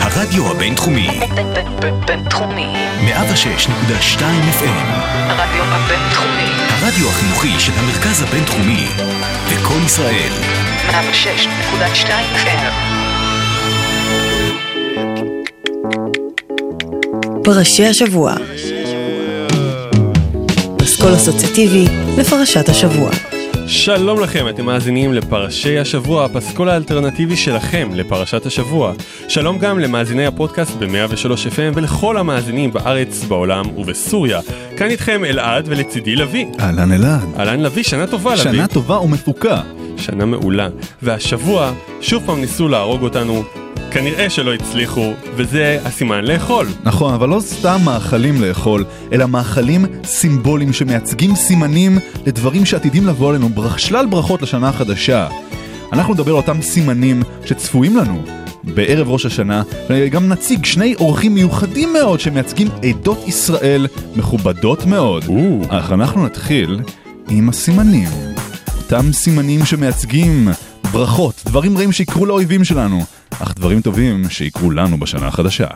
הרדיו הבינתחומי. בינתחומי. 106.2 FM. הרדיו הבינתחומי. הרדיו החינוכי של המרכז הבינתחומי. לקום ישראל. 106.2 FM. פרשי השבוע. פסקול אסוציאטיבי לפרשת השבוע. שלום לכם, אתם מאזינים לפרשי השבוע, הפסקול האלטרנטיבי שלכם לפרשת השבוע. שלום גם למאזיני הפודקאסט ב-103 FM ולכל המאזינים בארץ, בעולם ובסוריה. כאן איתכם אלעד ולצידי לביא. אהלן אלעד. אהלן לביא, שנה טובה לביא. שנה טובה ומתוקה. שנה מעולה. והשבוע שוב פעם ניסו להרוג אותנו. כנראה שלא הצליחו, וזה הסימן לאכול. נכון, אבל לא סתם מאכלים לאכול, אלא מאכלים סימבוליים שמייצגים סימנים לדברים שעתידים לבוא עלינו, ברכ- שלל ברכות לשנה החדשה. אנחנו נדבר על אותם סימנים שצפויים לנו בערב ראש השנה, וגם נציג שני אורחים מיוחדים מאוד שמייצגים עדות ישראל מכובדות מאוד. או. אך אנחנו נתחיל עם הסימנים. אותם סימנים שמייצגים ברכות, דברים רעים שיקרו לאויבים שלנו, אך דברים טובים שיקרו לנו בשנה החדשה.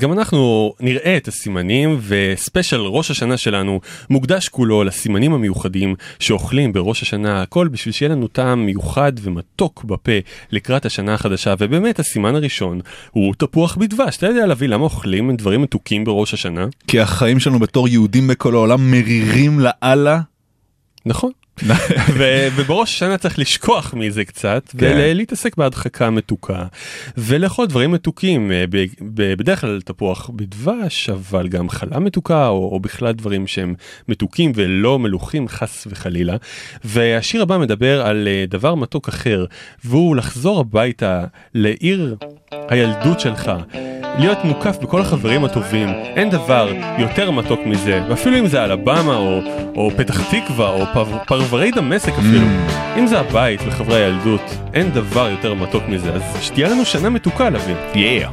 אז גם אנחנו נראה את הסימנים וספיישל ראש השנה שלנו מוקדש כולו לסימנים המיוחדים שאוכלים בראש השנה הכל בשביל שיהיה לנו טעם מיוחד ומתוק בפה לקראת השנה החדשה ובאמת הסימן הראשון הוא תפוח בדבש אתה יודע להביא למה אוכלים דברים מתוקים בראש השנה כי החיים שלנו בתור יהודים בכל העולם מרירים לאללה. נכון. ובראש השנה צריך לשכוח מזה קצת כן. ולהתעסק בהדחקה מתוקה ולאכול דברים מתוקים אה, בדרך כלל תפוח בדבש אבל גם חלה מתוקה או, או בכלל דברים שהם מתוקים ולא מלוכים חס וחלילה. והשיר הבא מדבר על אה, דבר מתוק אחר והוא לחזור הביתה לעיר הילדות שלך. להיות מוקף בכל החברים הטובים, אין דבר יותר מתוק מזה, ואפילו אם זה אלבמה או, או פתח תקווה או פר, פר, מעברי דמשק אפילו. אם זה הבית וחברי הילדות, אין דבר יותר מתוק מזה, אז שתהיה לנו שנה מתוקה, להבין. יאה.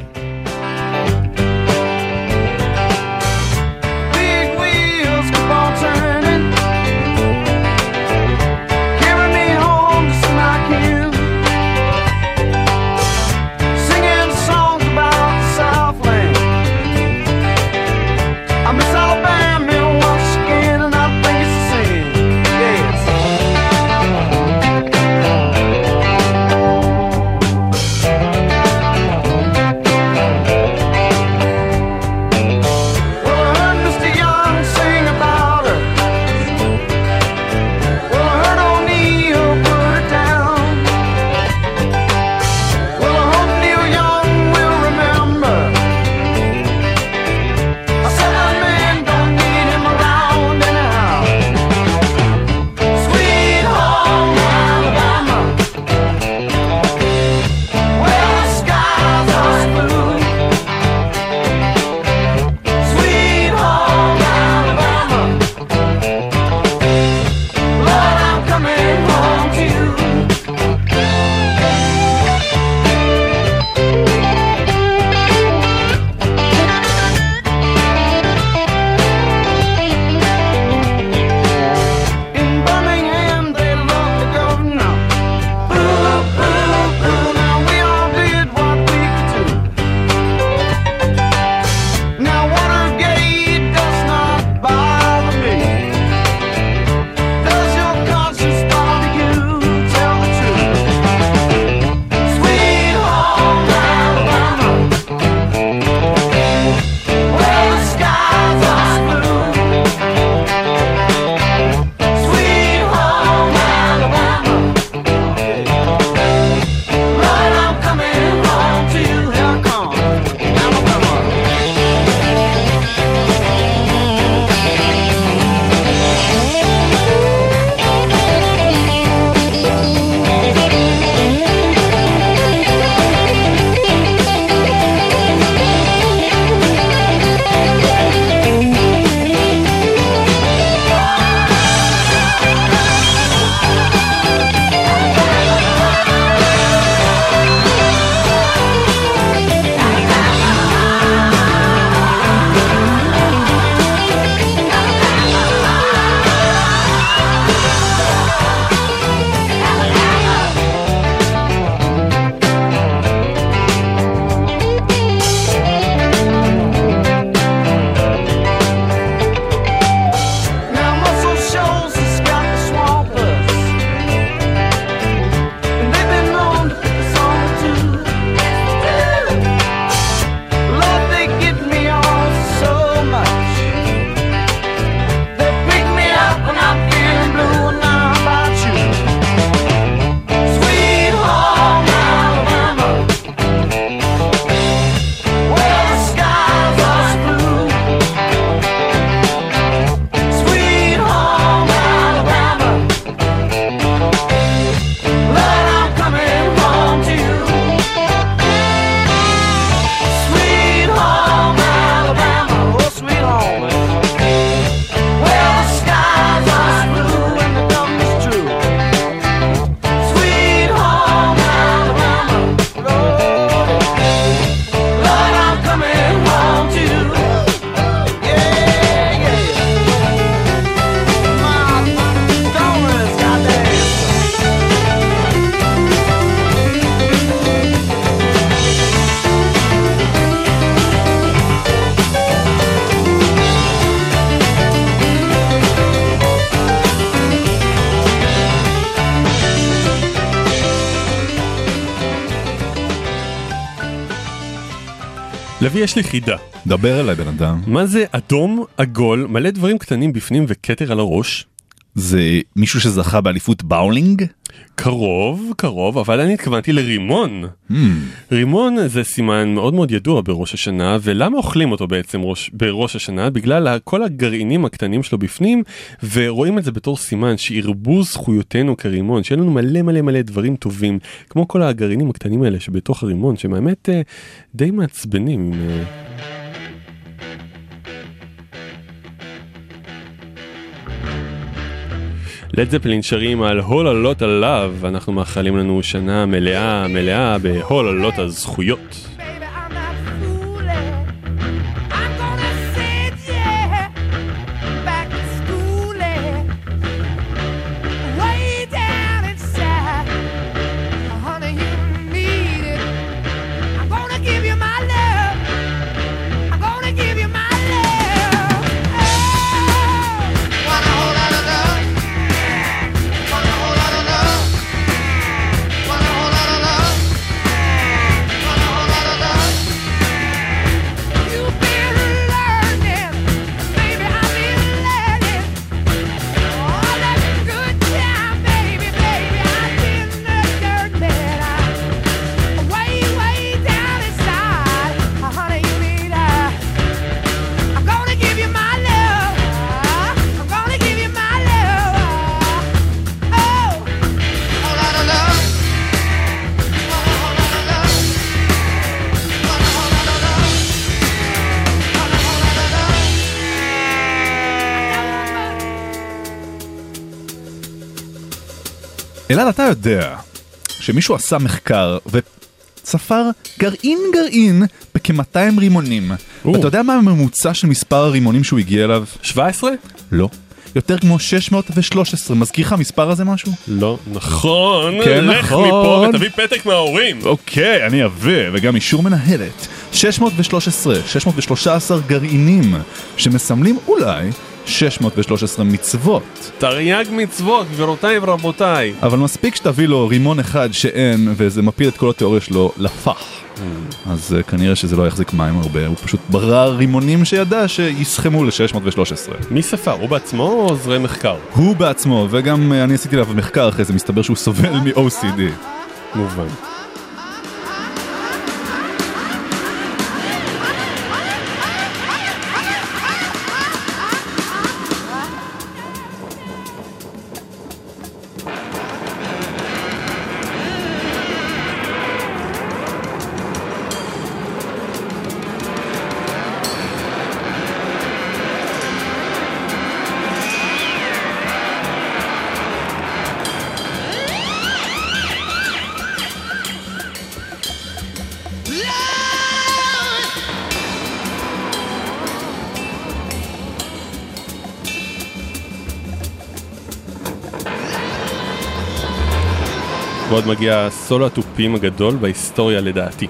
לוי, יש לי חידה. דבר אליי, בן אדם. מה זה אדום, עגול, מלא דברים קטנים בפנים וכתר על הראש? מישהו שזכה באליפות באולינג? קרוב, קרוב, אבל אני התכוונתי לרימון. רימון זה סימן מאוד מאוד ידוע בראש השנה, ולמה אוכלים אותו בעצם ראש, בראש השנה? בגלל כל הגרעינים הקטנים שלו בפנים, ורואים את זה בתור סימן שירבו זכויותינו כרימון, שיהיה לנו מלא מלא מלא דברים טובים, כמו כל הגרעינים הקטנים האלה שבתוך הרימון, שהם האמת אה, די מעצבנים. לד זפלין שרים על הול הלוט עליו, אנחנו מאחלים לנו שנה מלאה מלאה הלוט הזכויות. אלעד, אתה יודע שמישהו עשה מחקר וספר גרעין גרעין בכ-200 רימונים. או. ואתה יודע מה הממוצע של מספר הרימונים שהוא הגיע אליו? 17? לא. יותר כמו 613. מזכיר לך המספר הזה משהו? לא, נכון, כן, לך נכון. מפה ותביא פתק מההורים. אוקיי, אני אביא, וגם אישור מנהלת. 613, 613 גרעינים, שמסמלים אולי 613 מצוות. תרי"ג מצוות, גבירותיי ורבותיי. אבל מספיק שתביא לו רימון אחד שאין, וזה מפיל את כל התיאוריה שלו לפח. אז uh, כנראה שזה לא יחזיק מים הרבה, הוא פשוט ברא רימונים שידע שיסכמו ל-613. מי ספר, הוא בעצמו או עוזרי מחקר? הוא בעצמו, וגם uh, אני עשיתי עליו מחקר אחרי זה, מסתבר שהוא סובל מ-OCD. מובן. מגיע סולו התופים הגדול בהיסטוריה לדעתי.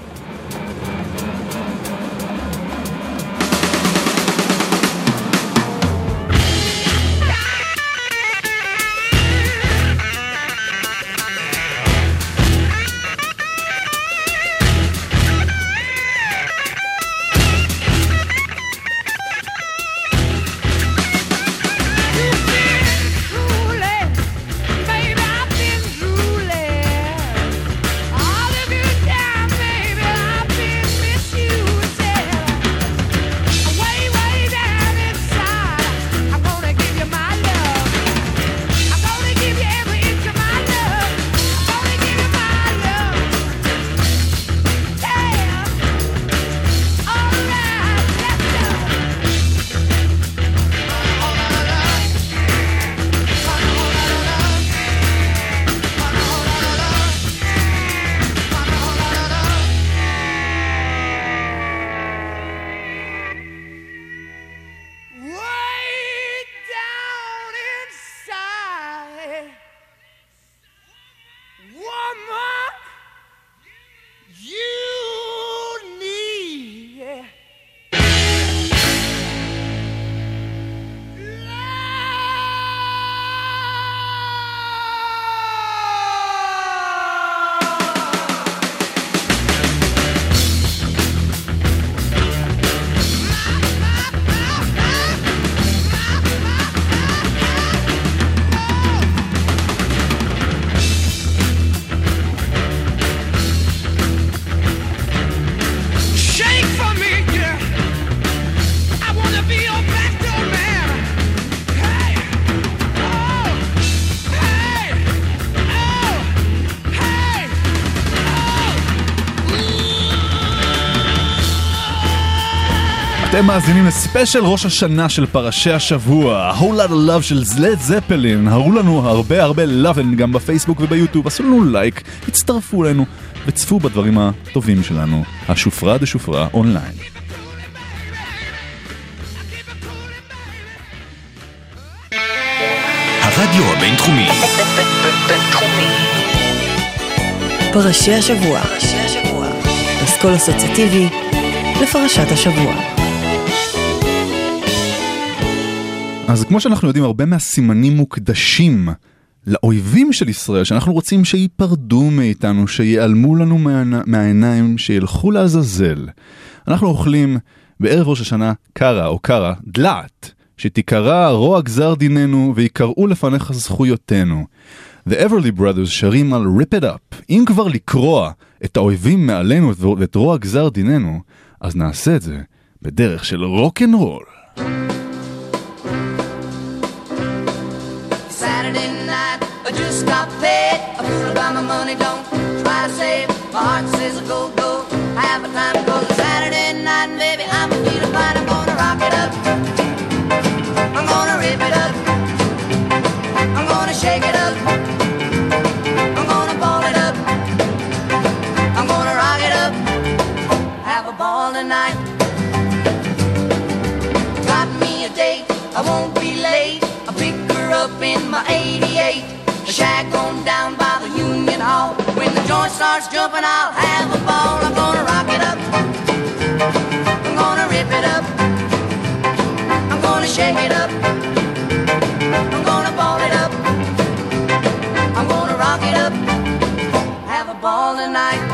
מאזינים לספיישל ראש השנה של פרשי השבוע, A whole lot of love של לד זפלין, הראו לנו הרבה הרבה love גם בפייסבוק וביוטיוב, עשו לנו לייק, הצטרפו אלינו וצפו בדברים הטובים שלנו, השופרה דה שופרה אונליין. הרדיו הבינתחומי, בינתחומי. פרשי השבוע. אסכול אסוציאטיבי לפרשת השבוע. אז כמו שאנחנו יודעים, הרבה מהסימנים מוקדשים לאויבים של ישראל, שאנחנו רוצים שייפרדו מאיתנו, שיעלמו לנו מהעיני- מהעיניים, שילכו לעזאזל. אנחנו אוכלים בערב ראש השנה קרה או קרה, דלעת, שתיקרא רוע גזר דיננו ויקראו לפניך זכויותינו. The Everly Brothers שרים על Rip It Up. אם כבר לקרוע את האויבים מעלינו ואת רוע גזר דיננו, אז נעשה את זה בדרך של רוקנרול. Got paid. I fool about my money, don't try to save. My heart says go, go. Half the time goes Saturday night, and baby, I'm feeling fine. I'm gonna rock it up. I'm gonna rip it up. I'm gonna shake it up. I'm gonna ball it up. I'm gonna rock it up. Have a ball tonight. Got me a date, I won't be late. I pick her up in my 88. A shack on down by the Union Hall. When the joint starts jumping, I'll have a ball. I'm gonna rock it up. I'm gonna rip it up. I'm gonna shake it up. I'm gonna ball it up. I'm gonna rock it up. Have a ball tonight.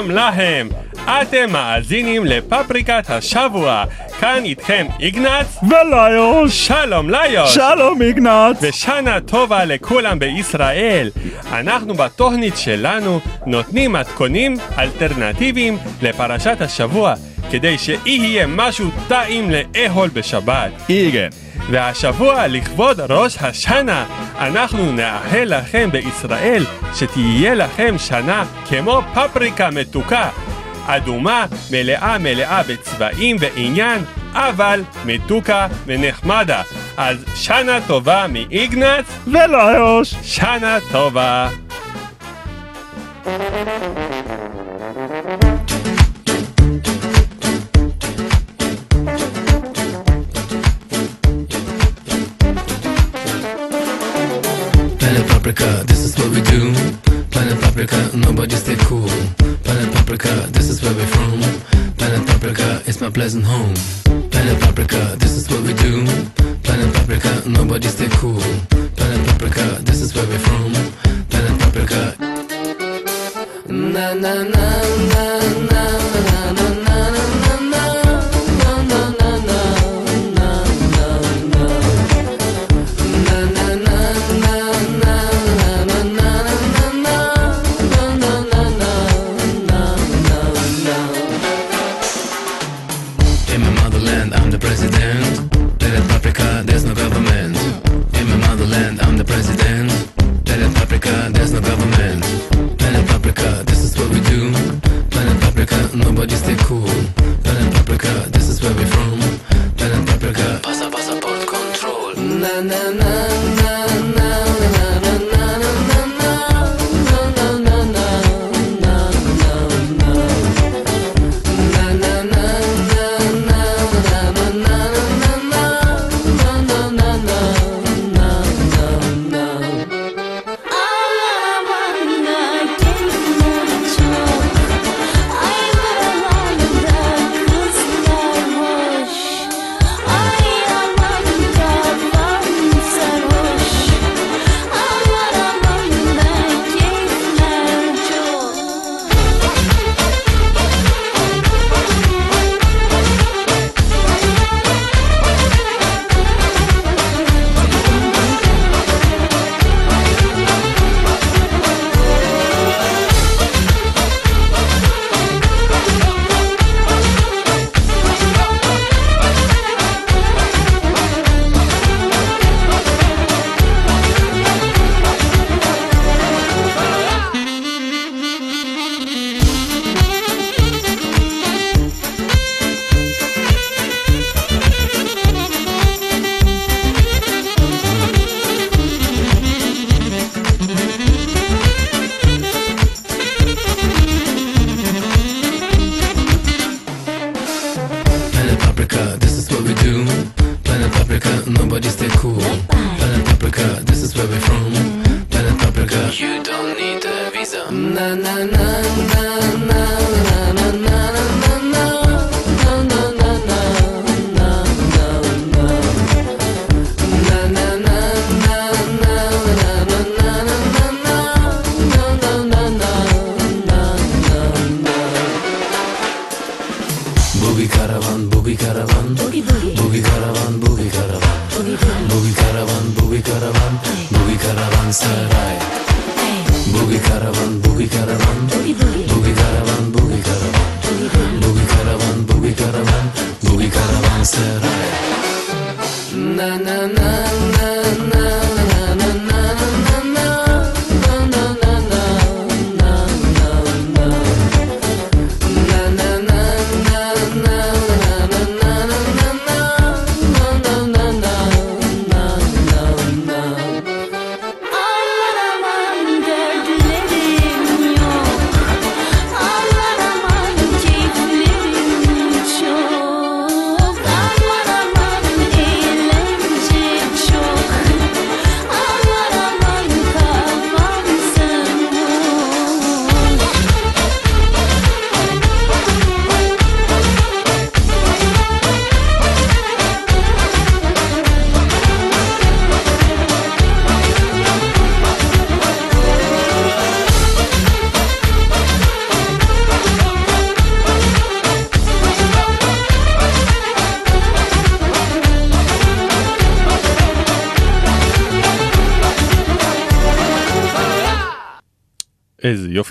שלום להם! אתם מאזינים לפפריקת השבוע. כאן איתכם איגנץ וליוש! שלום ליוש! שלום איגנץ! ושנה טובה לכולם בישראל. אנחנו בתוכנית שלנו נותנים מתכונים אלטרנטיביים לפרשת השבוע, כדי שיהיה משהו טעים לאכול בשבת. איגן. והשבוע לכבוד ראש השנה אנחנו נאחל לכם בישראל שתהיה לכם שנה כמו פפריקה מתוקה אדומה מלאה מלאה בצבעים ועניין אבל מתוקה ונחמדה אז שנה טובה מאיגנץ וליוש! שנה טובה Paprika, this is what we do. Planet Paprika, nobody stay cool. Planet Paprika, this is where we're from. Planet Paprika, it's my pleasant home. Planet Paprika, this is what we do. Planet Paprika, nobody stay cool. Planet Paprika, this is where we're from. Planet Paprika. Na na na na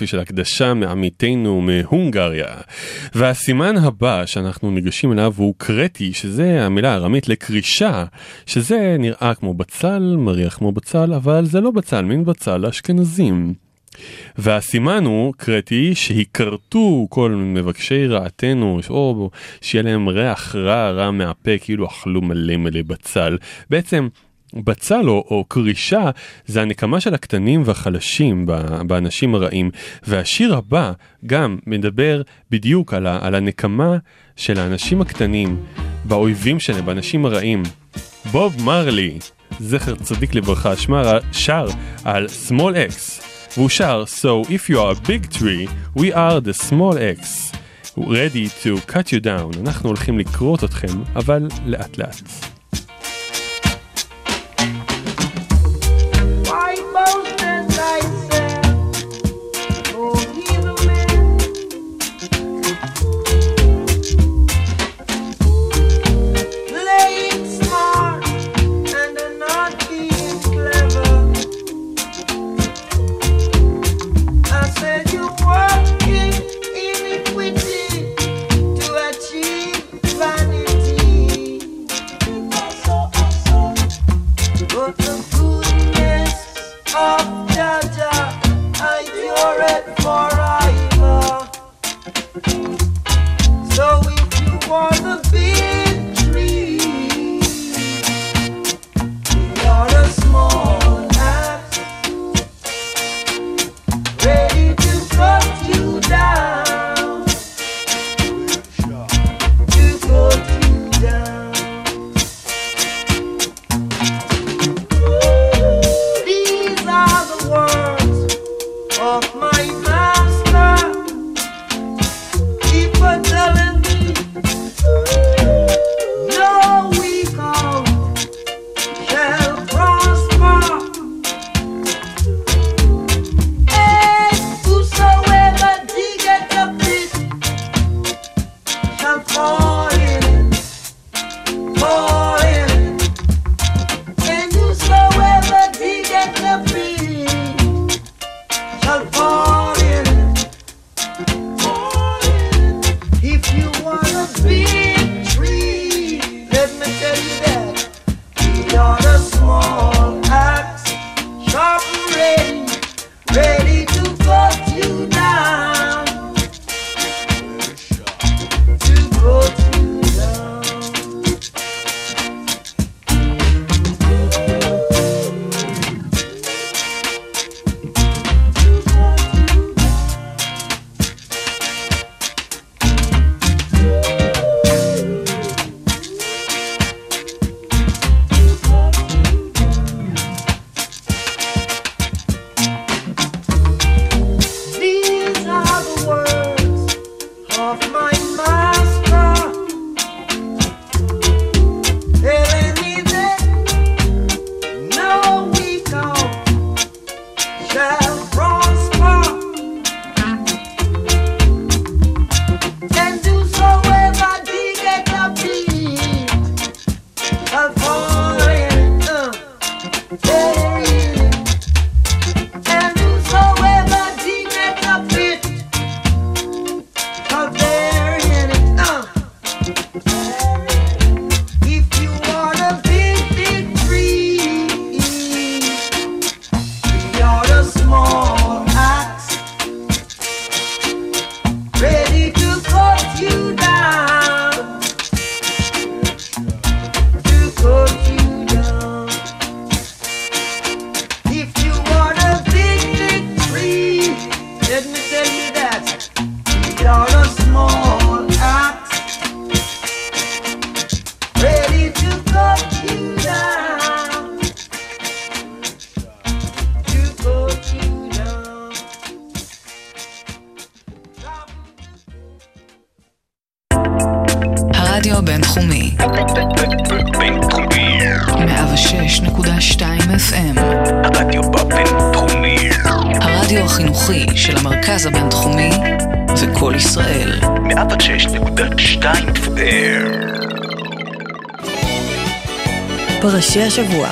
יופי של הקדשה מעמיתנו מהונגריה. והסימן הבא שאנחנו ניגשים אליו הוא קרטי, שזה המילה הארמית לקרישה, שזה נראה כמו בצל, מריח כמו בצל, אבל זה לא בצל, מין בצל לאשכנזים. והסימן הוא קרטי שהיכרתו כל מבקשי רעתנו או שיהיה להם ריח רע רע מהפה כאילו אכלו מלא מלא בצל בעצם בצל או, או קרישה זה הנקמה של הקטנים והחלשים באנשים הרעים והשיר הבא גם מדבר בדיוק על, ה, על הנקמה של האנשים הקטנים באויבים שלהם באנשים הרעים. בוב מרלי זכר צדיק לברכה שמה שר על small x והוא שר So if you are a big tree we are the small x ready to cut you down אנחנו הולכים לקרות אתכם אבל לאט לאט. Ready? בינתחומי. 106.2 FM. הרדיו בבינתחומי. הרדיו החינוכי של המרכז הבינתחומי זה קול ישראל. 106.2 FM. פרשי השבוע.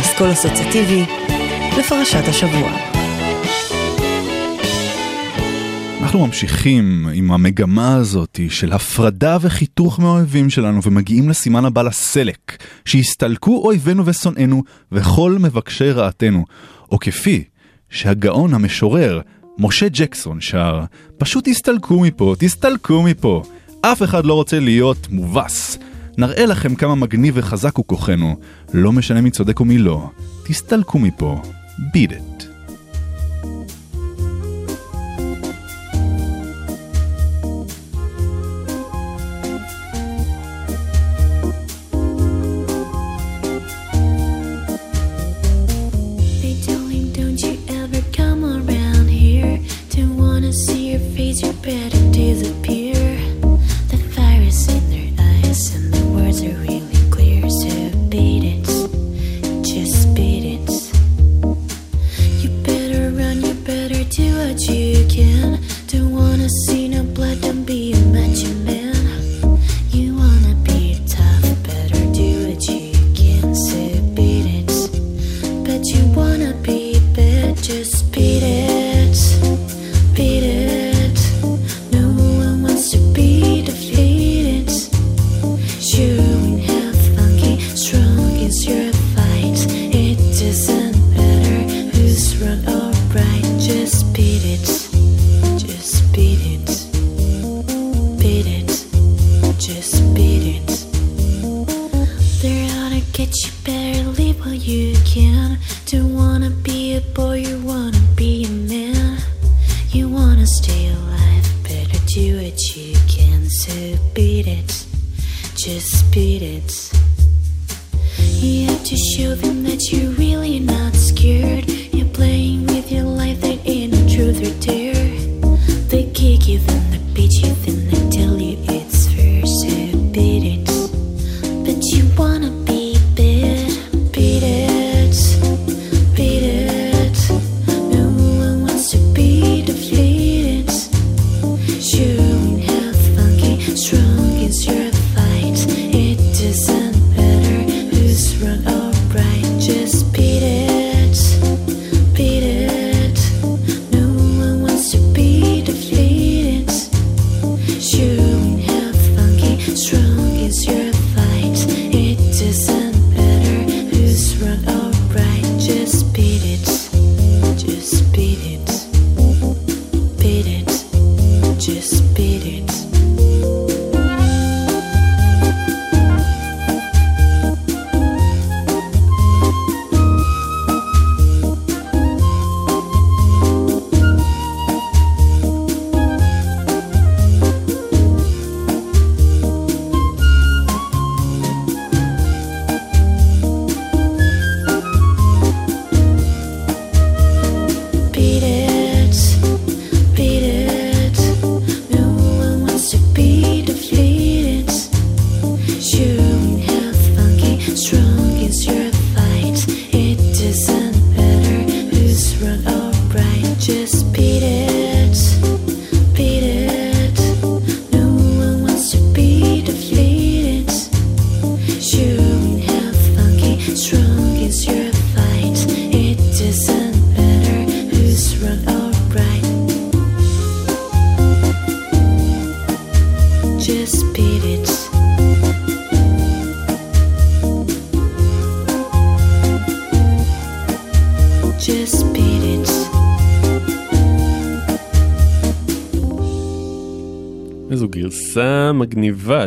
אסכול אסוציאטיבי לפרשת השבוע. אנחנו ממשיכים עם המגמה הזאת של הפרדה וחיתוך מהאויבים שלנו ומגיעים לסימן הבא לסלק, שהסתלקו אויבינו ושונאינו וכל מבקשי רעתנו, או כפי שהגאון המשורר משה ג'קסון שר, פשוט תסתלקו מפה, תסתלקו מפה. אף אחד לא רוצה להיות מובס. נראה לכם כמה מגניב וחזק הוא כוחנו, לא משנה מי צודק ומי לא. תסתלקו מפה, beat it. try.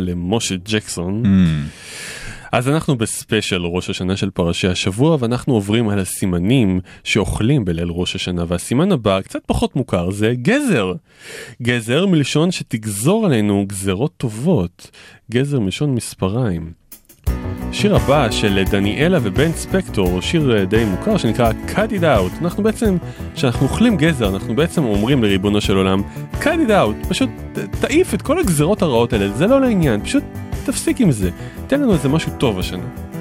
מגניבה למשה ג'קסון. אז אנחנו בספיישל ראש השנה של פרשי השבוע ואנחנו עוברים על הסימנים שאוכלים בליל ראש השנה והסימן הבא קצת פחות מוכר זה גזר. גזר מלשון שתגזור עלינו גזרות טובות. גזר מלשון מספריים. שיר הבא של דניאלה ובן ספקטור, שיר אה, די מוכר שנקרא cut it out. אנחנו בעצם, כשאנחנו אוכלים גזר, אנחנו בעצם אומרים לריבונו של עולם, cut it out, פשוט תעיף את כל הגזרות הרעות האלה, זה לא לעניין, פשוט תפסיק עם זה, תן לנו איזה משהו טוב השנה.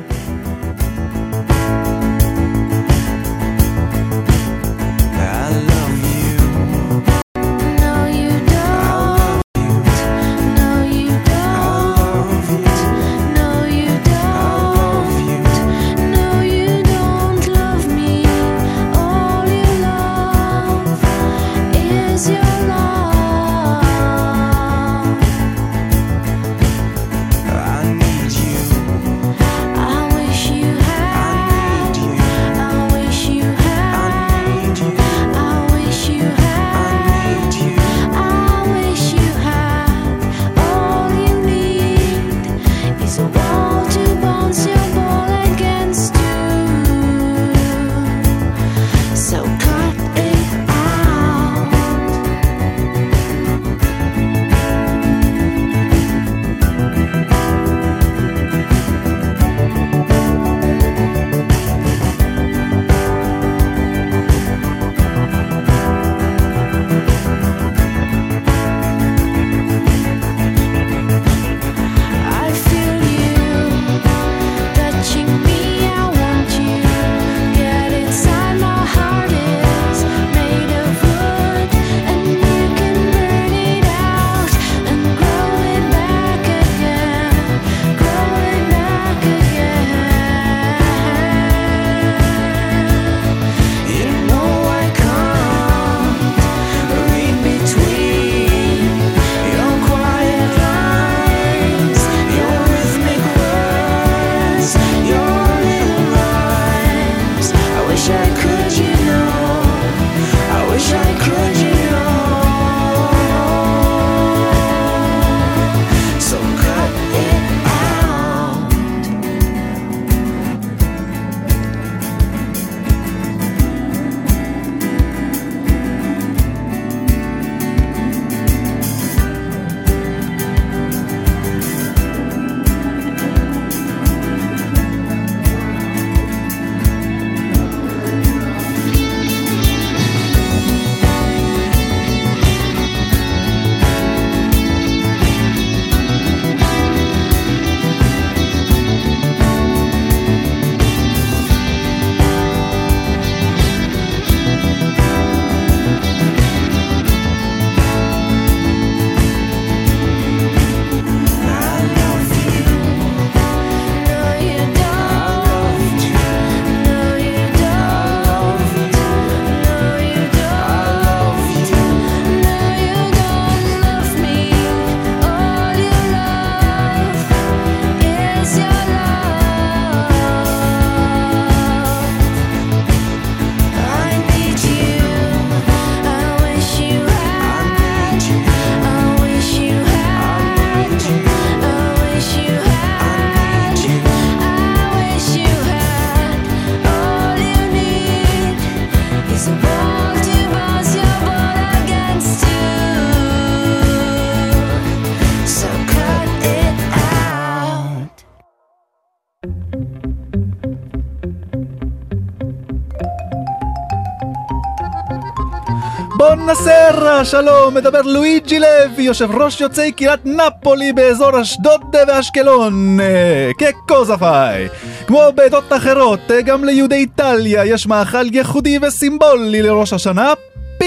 בוננסרה, שלום, מדבר לואיג'י לוי, יושב ראש יוצאי קהילת נפולי באזור אשדוד ואשקלון. אה, כקוזפיי. כמו בעדות אחרות, אה, גם ליהודי איטליה יש מאכל ייחודי וסימבולי לראש השנה,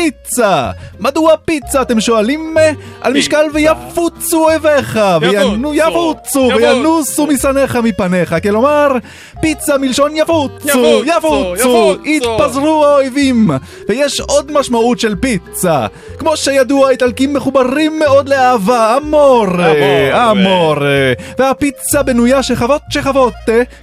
פיצה! מדוע פיצה אתם שואלים? אה, על משקל ויפוצו אויביך, וינו יבוצו, וינוסו משנאיך מפניך, כלומר, פיצה מלשון יבוצו, יבוצו. יתפזרו האויבים. ויש עוד משמעות של פיצה. כמו שידוע, האיטלקים מחוברים מאוד לאהבה, אמור, אה, אמור. אה, והפיצה בנויה שכבות שכבות,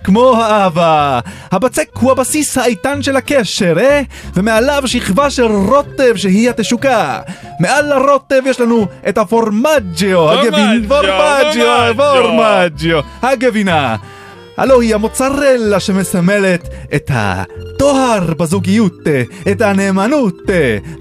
כמו האהבה. הבצק הוא הבסיס האיתן של הקשר, אה? ומעליו שכבה של רוטב שהיא התשוקה. מעל הרוטב יש לנו את הפורמג'יו, הגבין, פורמג'יו, פורמג'יו, הגבינה. הלא היא המוצרלה שמסמלת את הטוהר בזוגיות, את הנאמנות,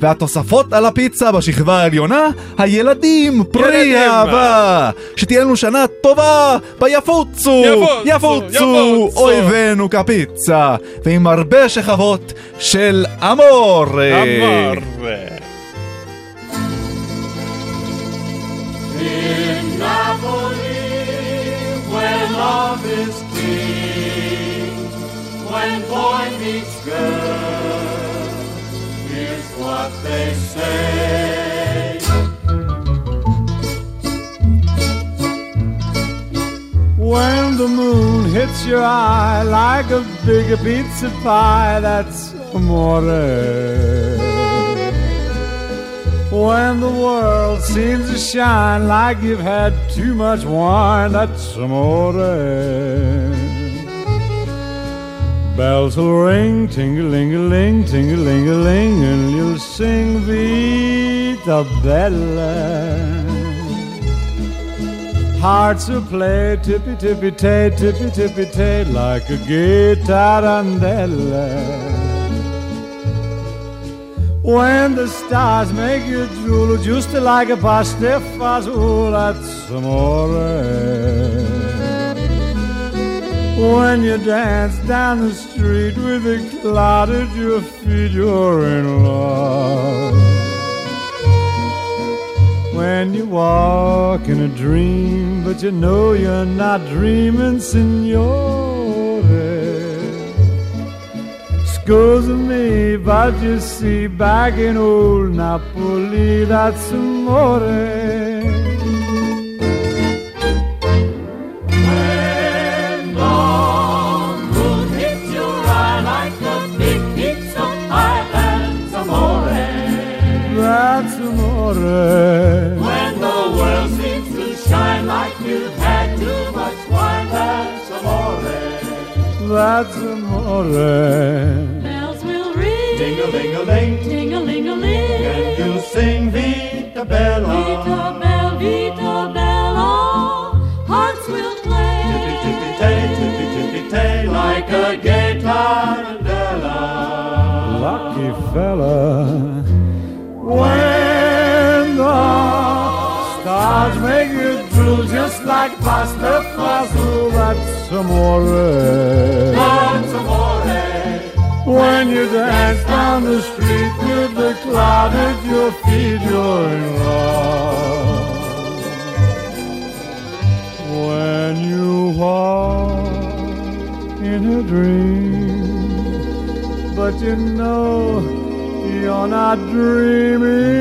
והתוספות על הפיצה בשכבה העליונה, הילדים פרי. אהבה. שתהיה לנו שנה טובה ביפוצו, יפוצו. אויבינו כפיצה, ועם הרבה שכבות של אמור. In Napoli, love is king. When boy meets girl, here's what they say. When the moon hits your eye like a big pizza pie, that's amore. When the world seems to shine like you've had too much wine, that's amore. Bells will ring, ting-a-ling-a-ling, ting-a-ling-a-ling, and you'll sing Vita Bella. Hearts will play tippy tippy tay, tippy tippy tay, like a gay tarantella. When the stars make you drool, just like a pasta fazool, that's amore. When you dance down the street with a cloud at your feet, you're in love. When you walk in a dream, but you know you're not dreaming, signore. Scusa me, but you see, back in old Napoli, that's amore. When the moon hits your eye like a big pizza that's amore. That's amore. When the world seems to shine like you've had too much wine, that's amore. That's amore. Vita Bella. Vita Bella, Vita Bella. Hearts will play. Tippy tippy tay, tippy tippy tay, like a gay tarantella. Lucky fella. When the stars make you drool just like pasta fazool, that's amore. That's amore. When you dance down the street cloud at your feet, you're in love. When you walk in a dream, but you know you're not dreaming,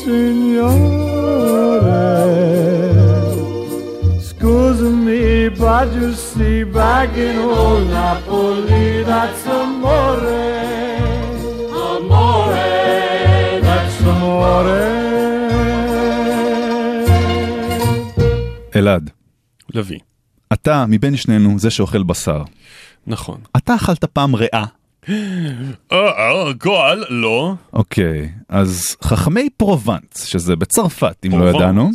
signore. Scusa me, but you see, back in old Napoli, that's. Amore. אלעד, לביא. אתה מבין שנינו זה שאוכל בשר. נכון. אתה אכלת פעם ריאה. אה, אה, גועל, לא. אוקיי, אז חכמי פרובנס, שזה בצרפת, אם לא. ידענו,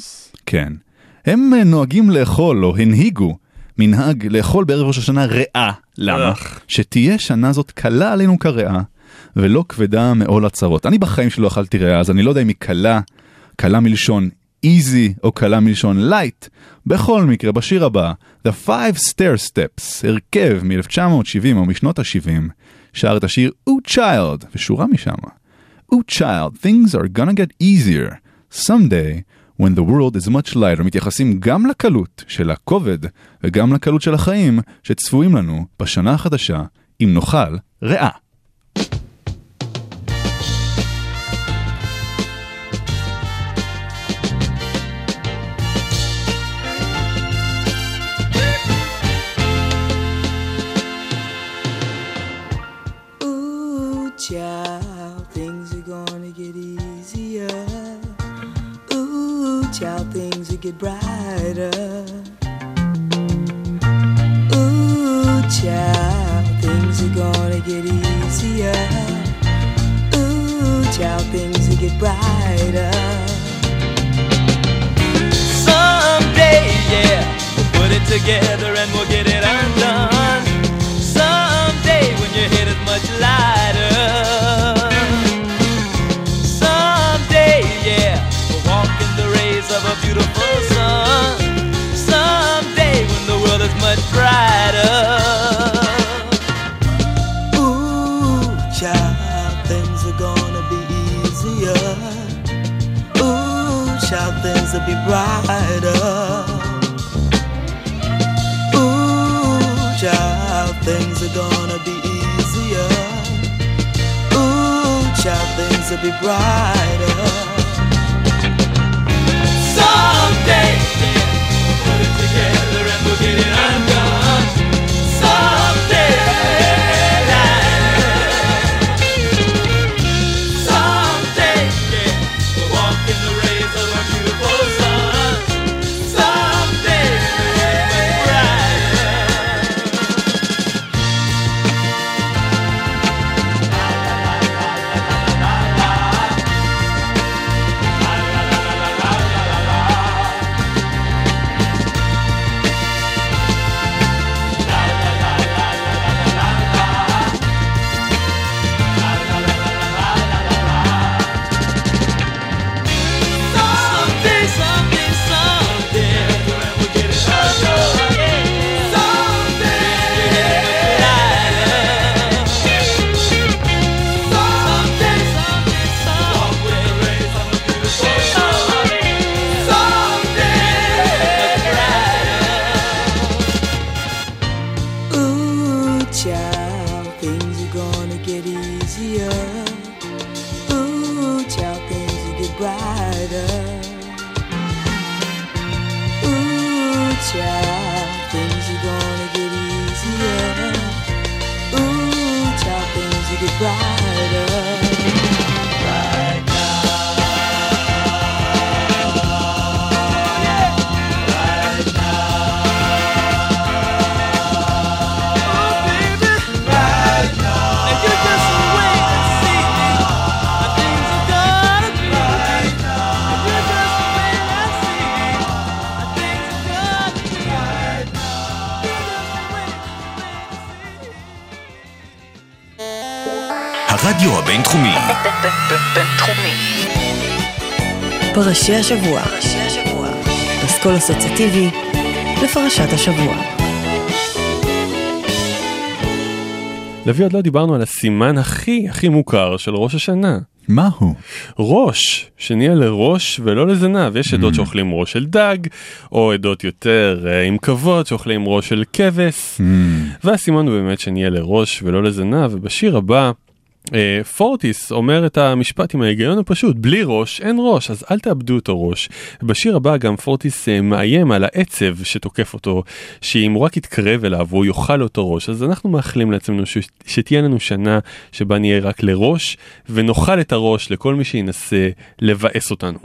כן, הם אה, נוהגים לאכול, או הנהיגו, מנהג לאכול בערב ראש השנה ריאה. למה? שתהיה שנה זאת קלה עלינו כריאה, ולא כבדה מעול הצרות. אני בחיים שלי לא אכלתי ריאה, אז אני לא יודע אם היא קלה, קלה מלשון easy או קלה מלשון light. בכל מקרה, בשיר הבא, The Five Stair Steps, הרכב מ-1970 או משנות ה-70, שר את השיר Ooh Child, ושורה משם. Ooh Child, things are gonna get easier. Someday, when the world is much lighter, מתייחסים גם לקלות של הכובד וגם לקלות של החיים שצפויים לנו בשנה החדשה, אם נאכל ריאה. Will get brighter. Ooh, child, things are gonna get easier. Ooh, child, things will get brighter. Someday, yeah, we'll put it together and we'll get it undone. to be brighter. Ooh, child, things are gonna be easier. Ooh, child, things will be brighter. הרדיו הבינתחומי, בינתחומי. פרשי השבוע. פסקול אסוציאטיבי לפרשת השבוע. לוי עוד לא דיברנו על הסימן הכי הכי מוכר של ראש השנה. מהו? ראש, שנהיה לראש ולא לזנב. יש עדות שאוכלים ראש של דג, או עדות יותר אה, עם כבוד שאוכלים ראש של כבש. והסימן הוא באמת שנהיה לראש ולא לזנב, ובשיר הבא... אה, פורטיס אומר את המשפט עם ההיגיון הפשוט, בלי ראש אין ראש, אז אל תאבדו אותו ראש. בשיר הבא גם פורטיס אה, מאיים על העצב שתוקף אותו, שאם הוא רק יתקרב אליו הוא יאכל אותו ראש, אז אנחנו מאחלים לעצמנו ש... שתהיה לנו שנה שבה נהיה רק לראש, ונאכל את הראש לכל מי שינסה לבאס אותנו.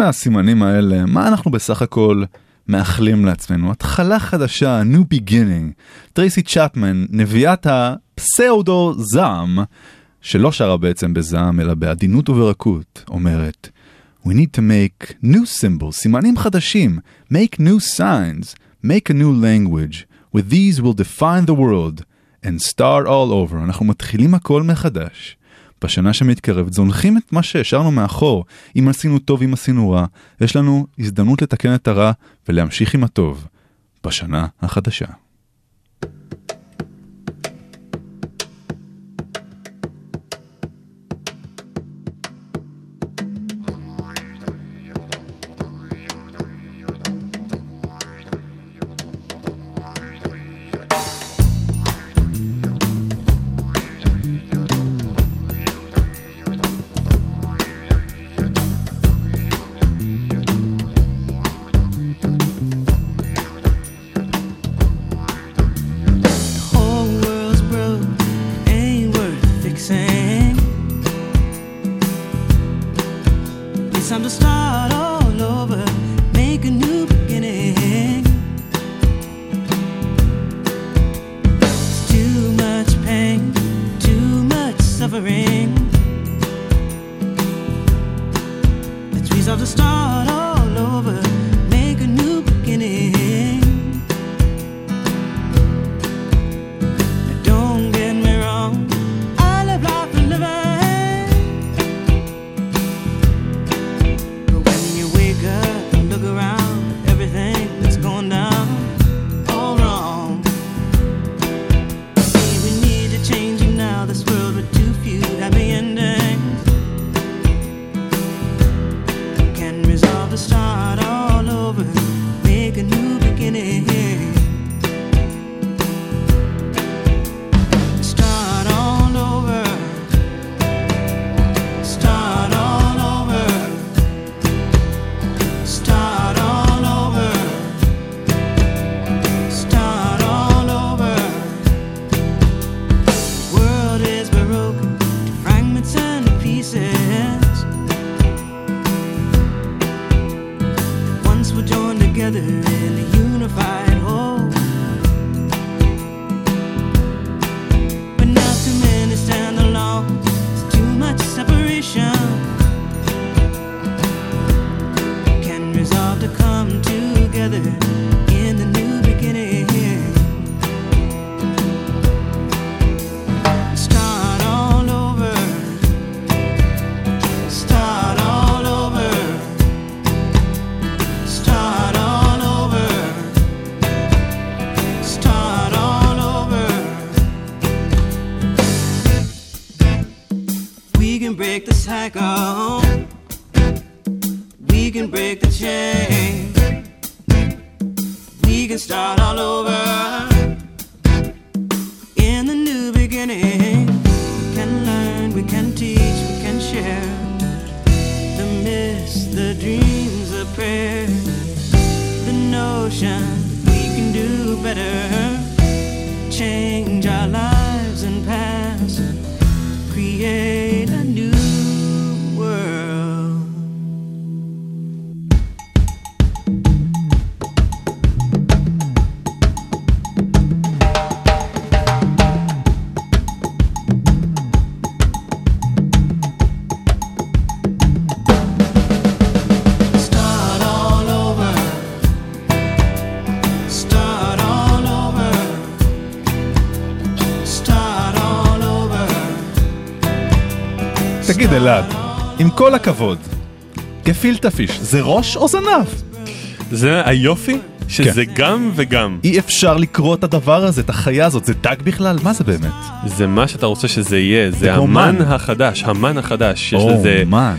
מהסימנים האלה, מה אנחנו בסך הכל מאחלים לעצמנו? התחלה חדשה, new beginning. טרייסי צ'פמן, נביאת הפסאודו זעם, שלא שרה בעצם בזעם אלא בעדינות וברכות, אומרת We need to make new symbols, סימנים חדשים, make new signs, make a new language. With these we'll define the world and start all over. אנחנו מתחילים הכל מחדש. בשנה שמתקרבת זונחים את מה שהשארנו מאחור. אם עשינו טוב, אם עשינו רע, יש לנו הזדמנות לתקן את הרע ולהמשיך עם הטוב. בשנה החדשה. כל הכבוד, גפילטה פיש זה ראש או זנב? זה היופי שזה גם וגם. אי אפשר לקרוא את הדבר הזה, את החיה הזאת, זה דג בכלל? מה זה באמת? זה מה שאתה רוצה שזה יהיה, זה המן מן. החדש, המן החדש. יש או, לזה- מן.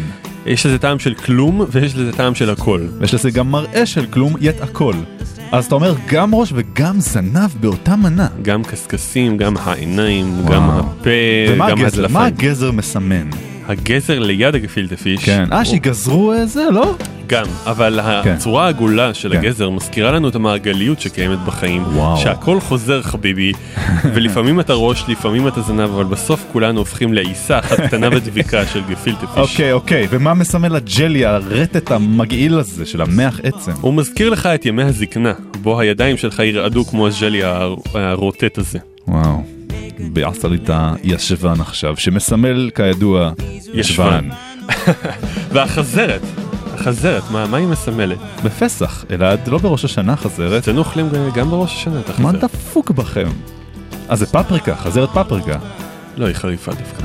יש לזה טעם של כלום ויש לזה טעם של הכל. ויש לזה גם מראה של כלום, יט הכל. אז אתה אומר גם ראש וגם זנב באותה מנה. גם קשקשים, גם העיניים, וואו. גם הפה, ומה גם הגזר? מה הדלפיים. הגזר מסמן? הגזר ליד הגפילטה פיש. כן. אה, שיגזרו זה, לא? גם, אבל כן. הצורה העגולה של כן. הגזר מזכירה לנו את המעגליות שקיימת בחיים, וואו. שהכל חוזר חביבי, ולפעמים אתה ראש, לפעמים אתה זנב, אבל בסוף כולנו הופכים לעיסה אחת קטנה ודביקה של גפילטה פיש. אוקיי, אוקיי, ומה מסמל הג'לי, הרטט המגעיל הזה של המח עצם? הוא מזכיר לך את ימי הזקנה, בו הידיים שלך ירעדו כמו הג'לי הר- הרוטט הזה. וואו. ביאסת לי את הישבן עכשיו, שמסמל כידוע ישבן. והחזרת, החזרת, מה, מה היא מסמלת? בפסח, אלעד, לא בראש השנה חזרת. אצלנו אוכלים גם- בראש השנה את מה החזרת. דפוק בכם? אה, זה פפריקה, חזרת פפריקה. לא, היא חריפה דווקא.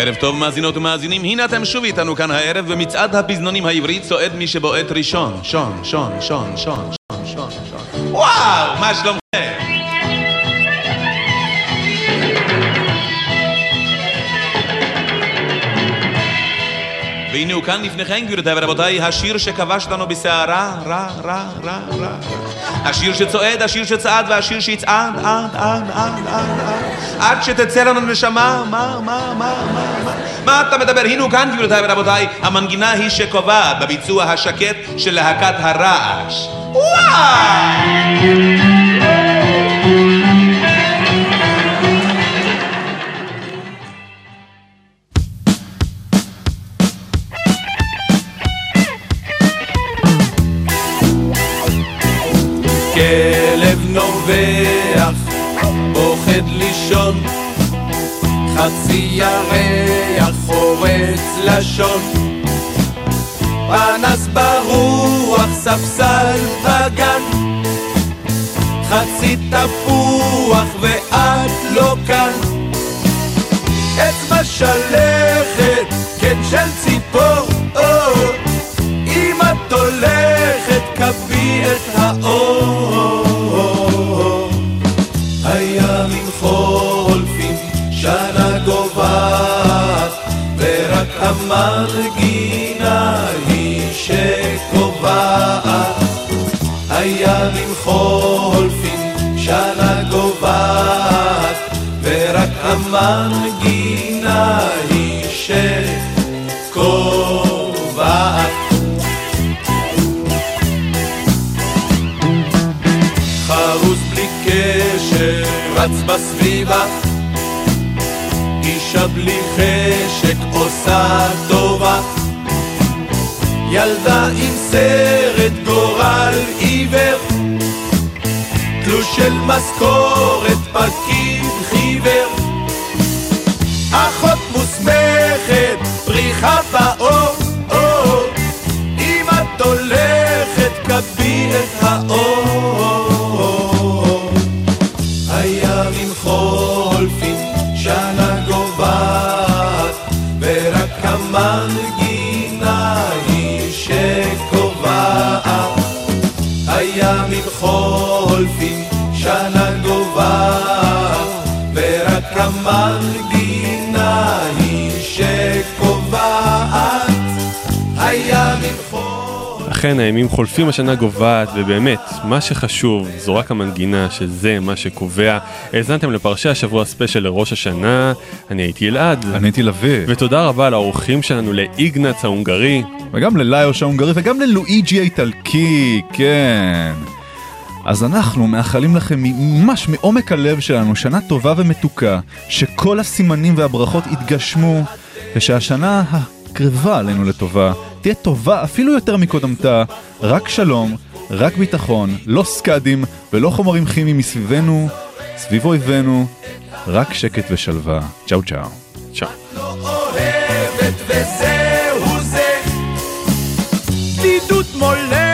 ערב טוב מאזינות ומאזינים, הנה אתם שוב איתנו כאן הערב במצעד הפזנונים העברי צועד מי שבועט ראשון. שון, שון, שון, שון, שון, שון, שון. וואו, מה שלומכם? והנה הוא כאן לפניכם, גבירותיי ורבותיי, השיר שכבש אותנו בסערה, רע, רע, רע, רע. השיר שצועד, השיר שצעד, והשיר שיצעד, עד, עד, עד, עד, עד. עד שתצא לנו נשמה, מה, מה, מה, מה, מה. מה אתה מדבר? הנה הוא כאן, גבירותיי ורבותיי, המנגינה היא שקובעת בביצוע השקט של להקת הרעש. כלב נובח, פוחד לישון, חצי ירח חורץ לשון, פנס ברוח, ספסל בגן, חצי תפוח ואת לא כאן, אצבע שלכת, כן של ציפור, חולפים, שנה גוועת, ורק המנגינה היא שקובעת. חרוס בלי קשר, רץ בסביבה. אישה בלי חשק עושה טובה. ילדה עם סרט גורל עיוור. תלוש של משכורת פקיד חיוור. אחות מוסמכת, פריחה באור, אכן הימים חולפים השנה גוועת ובאמת מה שחשוב זו רק המנגינה שזה מה שקובע. האזנתם לפרשי השבוע ספיישל לראש השנה, אני הייתי אלעד. אני הייתי לביא. ותודה רבה לאורחים שלנו לאיגנץ ההונגרי. וגם לליוש ההונגרי וגם ללואיג'י האיטלקי, כן. אז אנחנו מאחלים לכם ממש מעומק הלב שלנו שנה טובה ומתוקה, שכל הסימנים והברכות יתגשמו, ושהשנה הקרבה עלינו לטובה תהיה טובה אפילו יותר מקודמתה, רק שלום, רק ביטחון, לא סקאדים ולא חומרים כימיים מסביבנו, סביב אויבינו, רק שקט ושלווה. צ'או צ'או. צ'או. אוהבת וזהו זה. בדידות מולכת